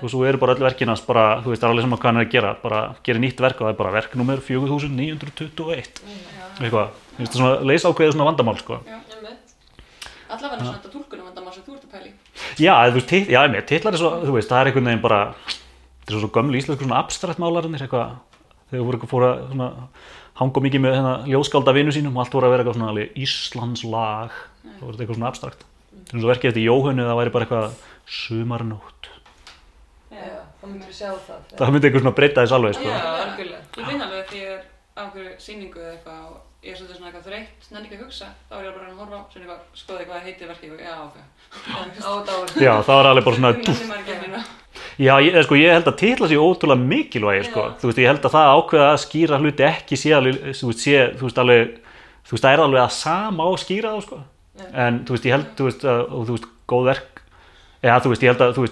og svo eru bara öll verkin hans bara, þú veist, það er alveg saman hvað hann er að gera, bara gerir nýtt verk og það er bara verk nummer 4921, eitthvað, mér finnst það svona leysa ákveðið svona vandamál, sko.
Allavega svona þetta tólkunum vandamál sem þú ert að pæli.
Já, þú veist, já, mér, titlar er svo, þú veist, það er einhvern veginn bara, þetta er svo gömlu íslensku svona abstrakt málarinn, eitthvað, þegar voru eitthvað fóra svona, hanga mikið með hérna ljóskálda vinnu sínum og allt voru að vera eitthvað svona alveg Íslands lag, það voru eitthvað svona abstrakt. Það er svo verkið eftir Jóhönnu, það væri bara eitthvað sumarnótt.
Já, myndir við sjá það.
Það myndi eitthvað svona breyta þess alveg, sko.
Já, algjörlega.
Ég finn alveg þegar ég er á einhverju sýningu eða eitthvað og ég er svolítið svona eitthvað þreytt, nenni ekki að hugsa, þá er ég bara að horfa á, svona eitthvað, skoða eitthvað heitir verkið og já, ok.
Ádáður.
Já, það var alveg bara svona,
að finna.
Já, ég, sko, ég held að titla sér ótrúlega mikilvægir sko. Þú veist, ég held að það ákveða að skýra hluti ekki sé alveg, þú veist,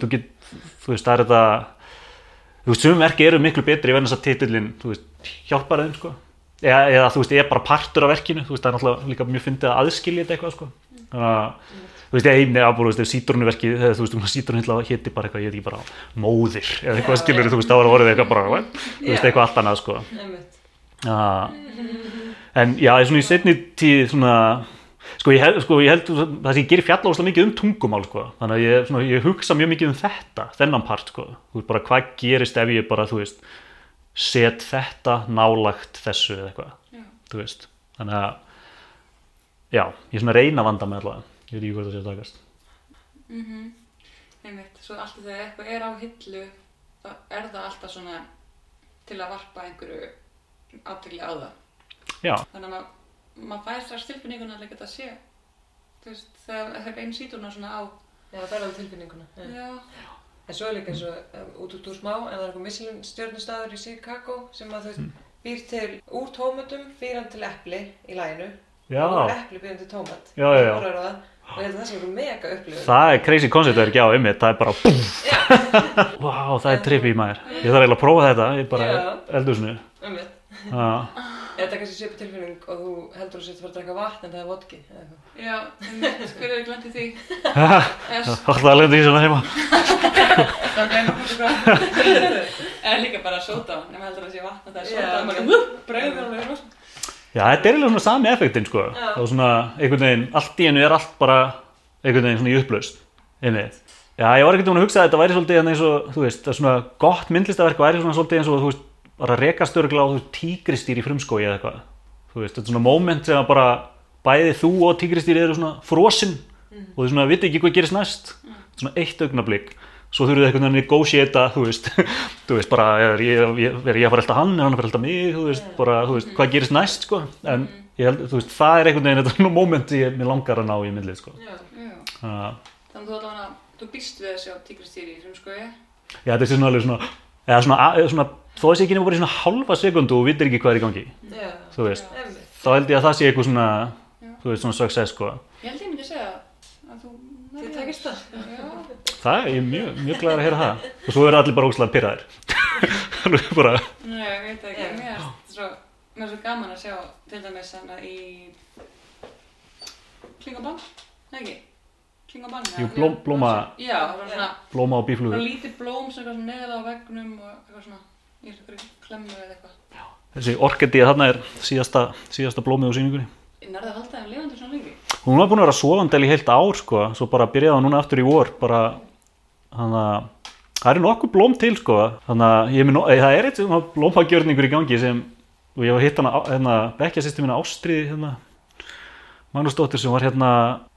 sé, þú veist, það er þá ég ég er þetta þú veist, sumum verki eru miklu betri ef þess að titillin, þú veist, hjálpar þeim sko. eða, eða þú veist, er bara partur af verkinu þú veist, það er náttúrulega líka mjög fyndið að aðskilja þetta eitthvað sko. þannig að þú veist, einu afbúru, þú veist, sítrunni verki þegar þú veist, sítrunni hétti bara eitthvað, ég veit ekki bara móðir, eða eitthvað skilur, þú veist, það var orðið eitthvað bara, þú veist, eitthvað allt annað sko. En já, svona í setni tíð svona, sko ég held, sko, ég held það sem ég gerir fjalla óslega mikið um tungumál sko, þannig að ég, svona, ég hugsa mjög mikið um þetta, þennan part sko, veist bara hvað gerist ef ég bara, þú veist, set þetta nálagt þessu eða eitthvað, þú veist, þannig að, já, ég svona reyna að vanda með allavega, ég veit ekki hvað það sé að takast.
Mhm. Einmitt, svo alltaf þegar eitthvað er á hillu þá er það alltaf svona til að varpa einhverju aðtegli á það.
Já,
Þannig að maður mað fær strax tilfinninguna að þetta sé þú veist, það er einn síturna svona á
Já, það er alveg tilfinninguna. Já.
Já,
En svo er líka eins og um, út út úr smá, en það er eitthvað Michelin stjörnustafur í Chicago sem að þú veist, býr til úr tómatum, býr hann til epli í læginu.
já,
Og úr epli býr hann til tómat.
Já, já, já.
Og ég held að það sé eitthvað mega upplifun.
það er crazy concept að er ekki á einmitt, það er bara, wow, það er trippy maður, ég þarf eiginlega að prófa þetta, ég bara eldur svona,
Einmitt.
já.
Þetta er kannski svipa tilfinning og þú heldur að setja fara að drekka vatn en það er vodki. eða eitthvað.
já, einmitt, hver er glandi því? [LAUGHS] Yes,
Alltaf að lenda í svona heima [LAUGHS]
það glemur hún sko. Eða líka bara sóta, nema heldur að það sé vatn og það er sóta, maður bregður alveg rosa.
Já, þetta er eiginlega svona sami effektin sko
Já.
og svona einhvern veginn, allt í hennu er allt bara einhvern veginn svona í upplaust einmitt. Já, ég var ekkert um að hugsa að þetta væri svolítið eins og, þú veist, þú bara rekastörgla á þú veist, tígristýr í frumskói eða eitthvað. Þú veist, þetta er svona moment sem að bara bæði þú og tígristýr eru svona frosinn og þau svona viti ekki hvað gerist næst. Svona eitt augnablík svo þurfið veginn að negotiata þú veist, [LAUGHS] þú veist bara er ég, er ég að fara elda hann, er hann að fara elda mig þú veist, bara, þú veist, hvað gerist næst sko. En ég held, þú veist, það er einhvern veginn þetta svona moment sem ég, mér langar að ná í myndlið sko.
Já.
Já,
uh,
þannig að þú allavega, þú býst við að sjá tígristýri í frumskoði.
já, þetta er svona alveg svona eða svona, svona þó þessi ekki nefnir bara í svona halva sekundu og vitir ekki hvað er í gangi
Já.
þú veist,
Einmitt.
þá held ég að það sé eitthvað svona
Já.
þú veist, svona success sko
Ég held ég myndi segja að þú...
Þið takist það.
Já,
það er ég er mjög, mjög glæður að heyra það og svo eru allir bara ógslag pyrraðir [LAUGHS] alveg bara
Nei, ég veit það ekki,
Já.
mér er svo, mér er svo gaman að sjá til dæmis hana í Klingabann, nei ekki, Klingabann
Jú, blóm- blóma-
Já, það var svona,
blóma og bíflugur
lítið blóm sem neðað á veggnum og eitthvað svona, í eitthvað klemmu eða eitthvað.
Þessi orkidía þarna er síðasta, síðasta blómið á
nærði að halda þeim lifandi svona lengi.
Hún var búin að vera sofandel í heilt ár sko, svo bara byrjaði hún núna aftur í vor bara þannig að það eru nokkuð blóm til sko þannig að er no- það er eitt svona blómagjörningur í gangi sem og ég var hitt hana, hérna, bekkja sýstu mína Ástriði hérna, Magnús Dóttir sem var hérna,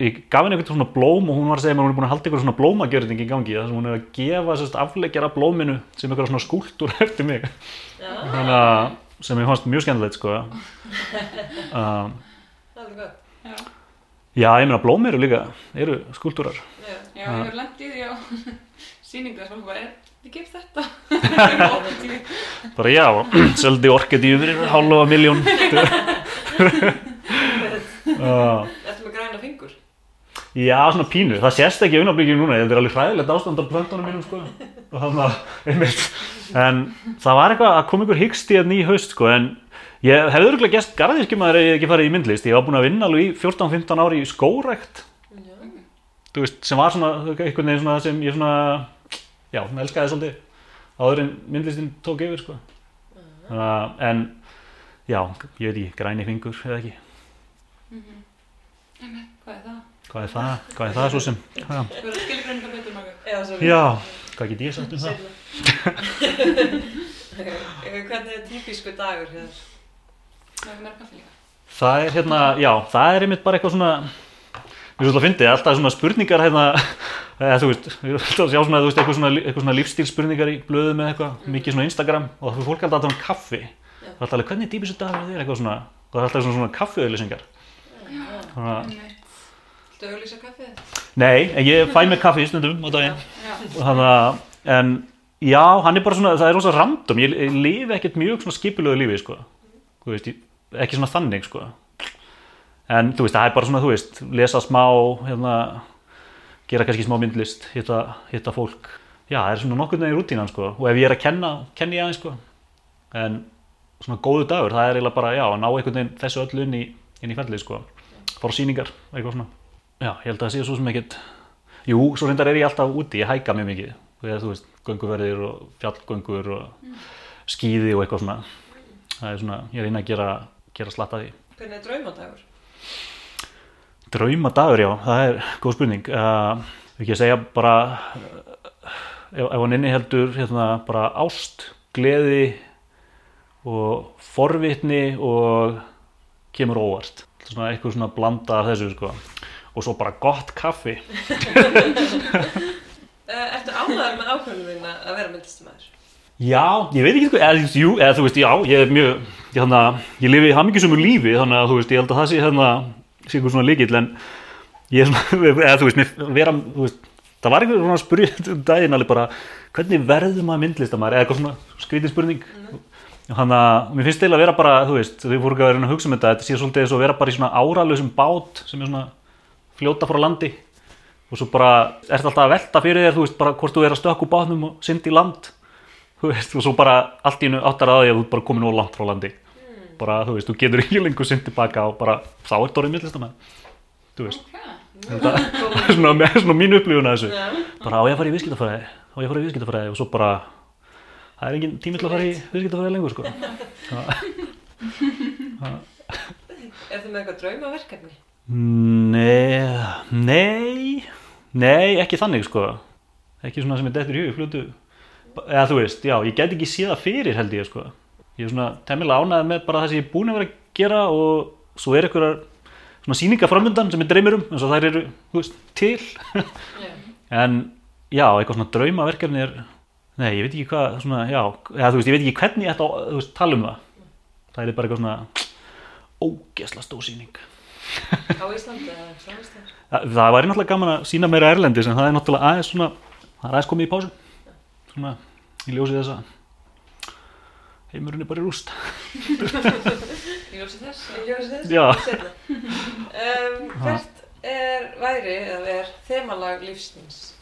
ég gaf henni eitthvað svona blóm og hún var að segja mér að hún er búin að halda eitthvað svona blómagjörning í gangi þar sem hún er að gefa sérst afleggjara blóminu sem eitthvað svona skúltúr [LAUGHS] eftir mig
Já.
þannig að sem ég fannst mjög skemmtilegt sko [LAUGHS] um,
Það er gott.
Já,
já, ég meina blóm eru líka eru skúltúrar
Já.
já ég hef lent í því á [LAUGHS] sýningu þess að fólk bara, er, ég gef þetta
bara já, [CLEARS THROAT] seldi orkidíu fyrir hálfa miljón uh,
Þetta með græna fingur.
já, svona pínu, það sést ekki augnablikið núna, þetta er alveg hræðilegt ástand á plöntunum mínum sko. Og þannig að, einmitt. En það var eitthvað að koma ykkur hyggst í að ný haust sko, en ég hefði örgulega gæst garðirkjumaður hef ekki farið í myndlist. Ég var búin að vinna alveg í 14-15 ári í skórækt
Já.
þú veist, sem var svona einhvern veginn svona sem ég svona já, elskaði svolítið áður en myndlistin tók yfir sko. Uh, en já, ég veit ekki, græni fingur eða ekki,
Hvað er það?
hvað er það, hvað er það svo sem? Já,
Þú verður að skilja greinlega betur maður
Já,
hvað get ég sagt um það. [LAUGHS]
Hvernig er típisku dagur hér?
Það er meira kaffi líka
það er hérna, já, það er einmitt bara eitthvað svona ég vil að fyndi, alltaf svona spurningar hérna, [LAUGHS] eða þú veist ég vil alltaf sjá svona, þú veist, eitthvað svona, eitthvað svona lífstílspurningar í blöðum eða eitthvað, mikið svona Instagram og það fyrir fólk alltaf að tala um kaffi. Það er alltaf alveg, hvernig er típisku dagur? Þér, eitthvað svona það er alltaf svona, svona kaffiauðlýsingar. að-.
Þú auðlýsa kaffið?
Nei, en ég fæ mér kaffi stundum á daginn. Þannig að, en já, hann er bara svona, það er rosa random. Ég, ég lifi ekkert mjög svona skipulögu lífi sko. þú veist, ég, ekki svona þannig sko. en þú veist, það er bara svona, þú veist lesa smá, hérna gera kannski smá myndlist, hitta, hitta fólk. Já, það er svona nokkurn veginn rútínan sko. Og ef ég er að kenna, kenni ég aðeins sko. En svona góðu dagur, það er eiginlega bara, já, að ná einhvern veginn þessu öllu inn í, inn í ferlið sko fór síningar, eitthvað svona. Já, ég held að það sé svo sem ekkert jú, svo reyndar er ég alltaf úti, ég hæka mjög mikið. Eða þú veist, gönguverðir og fjallgöngur og skíði og eitthvað svona. Það er svona, ég reyna að gera, gera slatta því.
Hvernig er draumadagur?
Draumadagur, já, það er góð spurning. Uh, ekki að segja bara uh, ef, ef hann inni heldur hérna, bara ást, gleði og forvitni og kemur óvart svona eitthvað svona blanda af þessu sko. Og svo bara gott kaffi.
Uh, [LAUGHS] ertu ánæður með ákvörðunum þín að vera myndlistamæður?
Já, ég veit ekki sko, eða, jú, eða þú veist, já, ég er mjög, ég, að ég lifi hamingjusum lífi, þannig að þú veist, ég held að það sé hérna, sé eitthvað svona líkill, en ég er svona, [LAUGHS] eða þú veist, mér vera, þú veist, það var eitthvað svona spurning um daginn alveg bara, hvernig verður maður myndlistamæður, eða eitthvað svona skrítið spurning, þannig að mér finnst eiginlega að vera bara, þú veist, þau fóru ekki að vera að hugsa um þetta, þetta sé svolítið eins og vera bara í svona áralösum bát sem er svona fljóta frá landi. Og svo bara ert alltaf að velta fyrir þér, þú veist, bara hvort þú er að stökka úr bátnum og syndi í land þú veist, og svo bara allt í einu áttar að því að þú ert bara komin úr langt frá landi. Bara, þú veist, þú getur ekki lengur synd tilbaka og bara, þá er Dóri millistamenn þú veist,
Ok.
þetta er [LAUGHS] svona, svona mín upplifun að þessu. Bara á ég að fara í viðskiptafræði? Á ég að fara í viðskiptafræði? Og svo bara það er engin tími til að fara í viðskiptafræði lengur sko. [LAUGHS]
Er þú með eitthvað draumaverkefni?
Nei, nei, nei, ekki þannig sko, ekki svona sem er dettur í hug, fljótu, eða þú veist, já, ég get ekki séð það fyrir held ég sko, ég er svona temmilega ánægð með bara það sem ég er búin að vera að gera og svo er einhverjar svona sýningar framöndan sem ég dreymir um, eins og þær eru, þú veist, til, [LAUGHS] en já, eitthvað svona draumaverkefni er, nei, ég veit ekki hvað, svona, já, eða þú veist, ég veit ekki hvernig ég ætti að, þú veist, tala um það, það er bara eitthvað svona ógesla stórsýning.
Á Íslandi eða Íslandi?
Það, það væri náttúrulega gaman að sína meira erlendis en það er náttúrulega aðeins svona það er aðeins komið í pásu svona í ljósi þess að heimurinn er bara í rúst [LAUGHS]
Í ljósi þess.
Í ljósi þess?
Já.
Seinna. [LAUGHS] Um, hvert er væri eða er þemalag lífsins?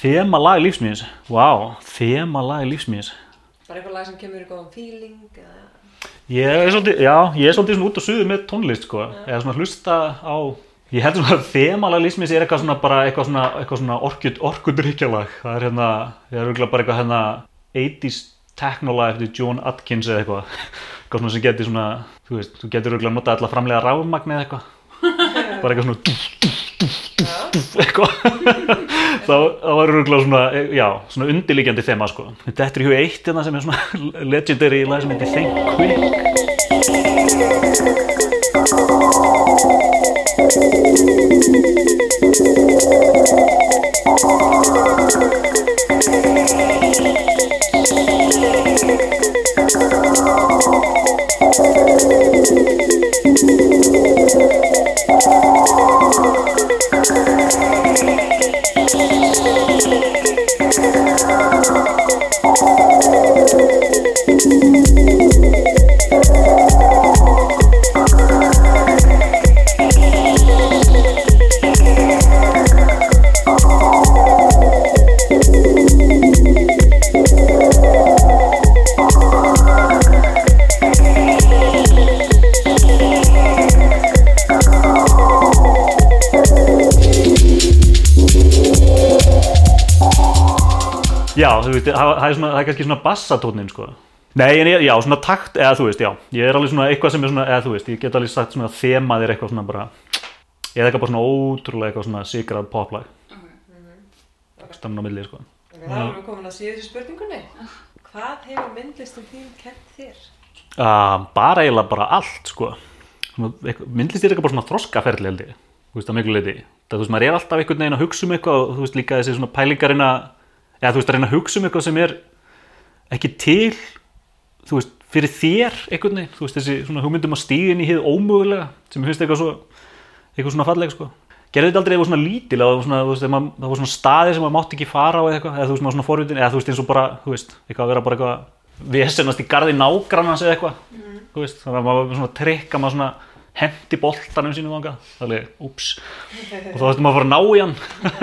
Þema lag lífsmýðis Vá, þema lag lífsmýðis
Bara eitthvað lag sem kemur í góðan feeling eða...
Ég er svolítið, já, ég er svolítið svona út á suðu með tónlist sko, eða svona hlusta á ég held svona að þema lag lífsmýðis er eitthvað svona bara eitthvað svona, eitthvað svona orkut, orkudrykkjalag. Það er hérna, ég er auðvitað bara eitthvað hérna 80s technolag eftir John Atkins eða eitthvað. Eitthvað svona sem getur svona, þú veist, þú getur auðvitað notað alltaf framlega ráfmagn eða eitthvað. [LAUGHS] Bara eitthvað svona eitthvað [LAUGHS] þá, þá var auðvitað svona, e, já, svona undirliggjandi þema sko, þetta er í hug eitt hérna sem er svona [LAUGHS] legendary lag sem heitir Think Quick Já, þú veist, það er, svona, það er kannski svona bassatónin, sko. Nei, en ég, já, svona takt, eða þú veist, já, ég er alveg svona eitthvað sem er svona, eða þú veist, ég get alveg sagt svona þemað er eitthvað svona bara, eða eitthvað bara svona ótrúlega eitthvað svona sigrað poplag,
Ok.
stemna á milli, sko.
Þá erum við komin að síðustu spurningunni. Hvað hefur myndlistin þín kent þér?
Uh, bara eiginlega bara allt, sko. Svona eitthvað- Myndlist er eitthvað bara svona þroskaferli, held ég, þú veist, að miklu leiti. Það, þú veist, maður er alltaf einhvern veginn að hugsa um eitthvað og þú veist, líka þessi svona pælingarina, eða þú veist, að reyna að hugsa um eitthvað sem er ekki til þú veist, fyrir þér einhvern veginn, þú veist, þessi svona hugmyndum að stíðin í hið ómögulega, sem finnst eitthvað svo eitthvað svona falleg, sko. Gerði þetta aldrei eitthvað svona lítil eða svona, þú veist, maður- það var svona staði sem maður mátti ekki fara á eitthvað, eða þú veist, maður svona forvitin eða þú veist, eins og bara, þú veist, eitthvað að vera bara eitthvað vesenast í garði nágrannans eða eitthvað. Þú veist, þannig að maður var svona trikk að maður svona hendi boltanum sínum þangað, alveg, ups og þá ætti maður að fara að ná í hann.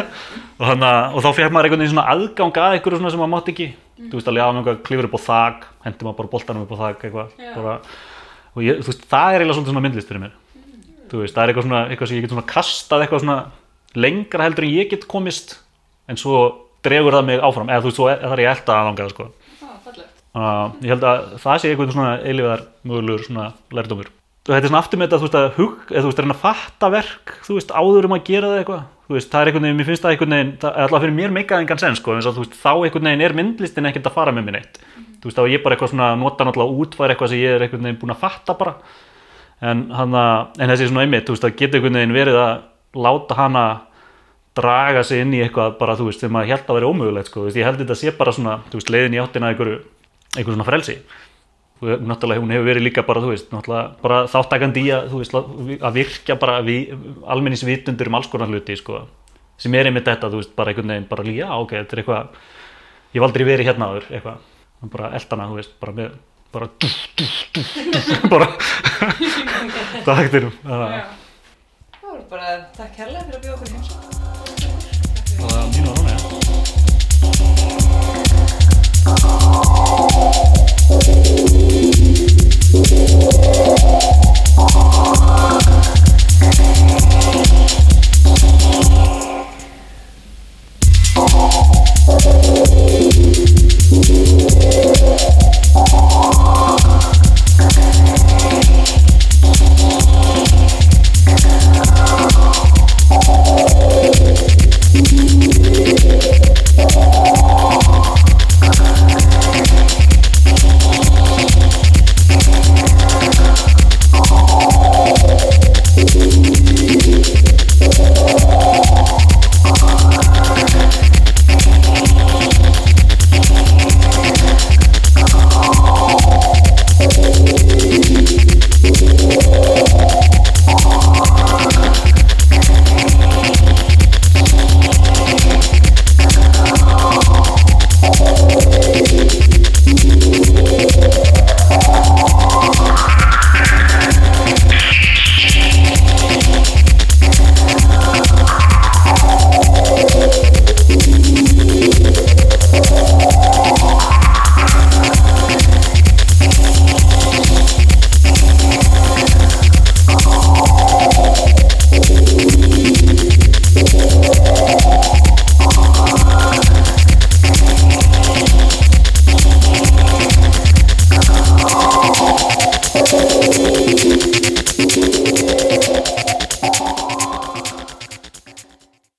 [LAUGHS] Og, hana, og þá fekk maður einhvern veginn svona aðgang að svona sem maður mátti ekki. Þú veist alveg að maður klifur upp á þak hendi maður bara boltanum upp á eitthvað
Já.
bara, og ég, þú veist, það er eiginlega svona myndlist fyrir mér. Þú veist, það er eitthvað svona, eitthvað sem ég get svona kastað eitthvað svona lengra heldur en ég get komist en svo dregur það mig áfram. Eða þú veist, svo er, ég elda að langa sko.
ah,
ég held að það sé eitthvað svona eilíðar mögulegur svona lærdómur og þetta er svona aftur með þetta, þú veist, að hug eða þú veist, að reyna að fatta verk, þú veist, áður um að gera það eitthvað, þú veist, það er einhvern veginn, mér finnst það einhvern veginn, það er alltaf fyrir mér meikað engan sen, sko, þú veist, þá einhvern veginn er myndlistin ekkert að fara með mér neitt, þú veist, þá er ég bara eitthvað svona að nota náttúrulega útfæra eitthvað sem ég er einhvern veginn búin að fatta bara, en hana, en þessi svona einmitt, þú veist, það getur einhvern veginn verið að láta hana draga sig inn í eitthvað bara, þú veist, sem maður held að vera ómögulegt, sko, þú veist, ég held þetta sé bara svona, veist, leiðin í áttina að einhverju, einhverju svona frelsi náttúrulega hún hefur verið líka bara, þú veist, náttúrulega bara þáttakandi í að, þú veist, að virkja bara við, almenningsvitundur um alls konar hluti, sko, sem er einmitt þetta, þú veist, bara einhvern veginn, bara líka, ok, þetta er eitthvað, ég valdur í verið hérna aður, eitthvað, bara eldana, þú veist, bara með, bara, duf, duf, duf, duf, bara, það hægt er um, það
var.
Það voru bara, takk kærlega fyrir að bjóða okkur heimsók. Það
var mínu að rána, já. Oh.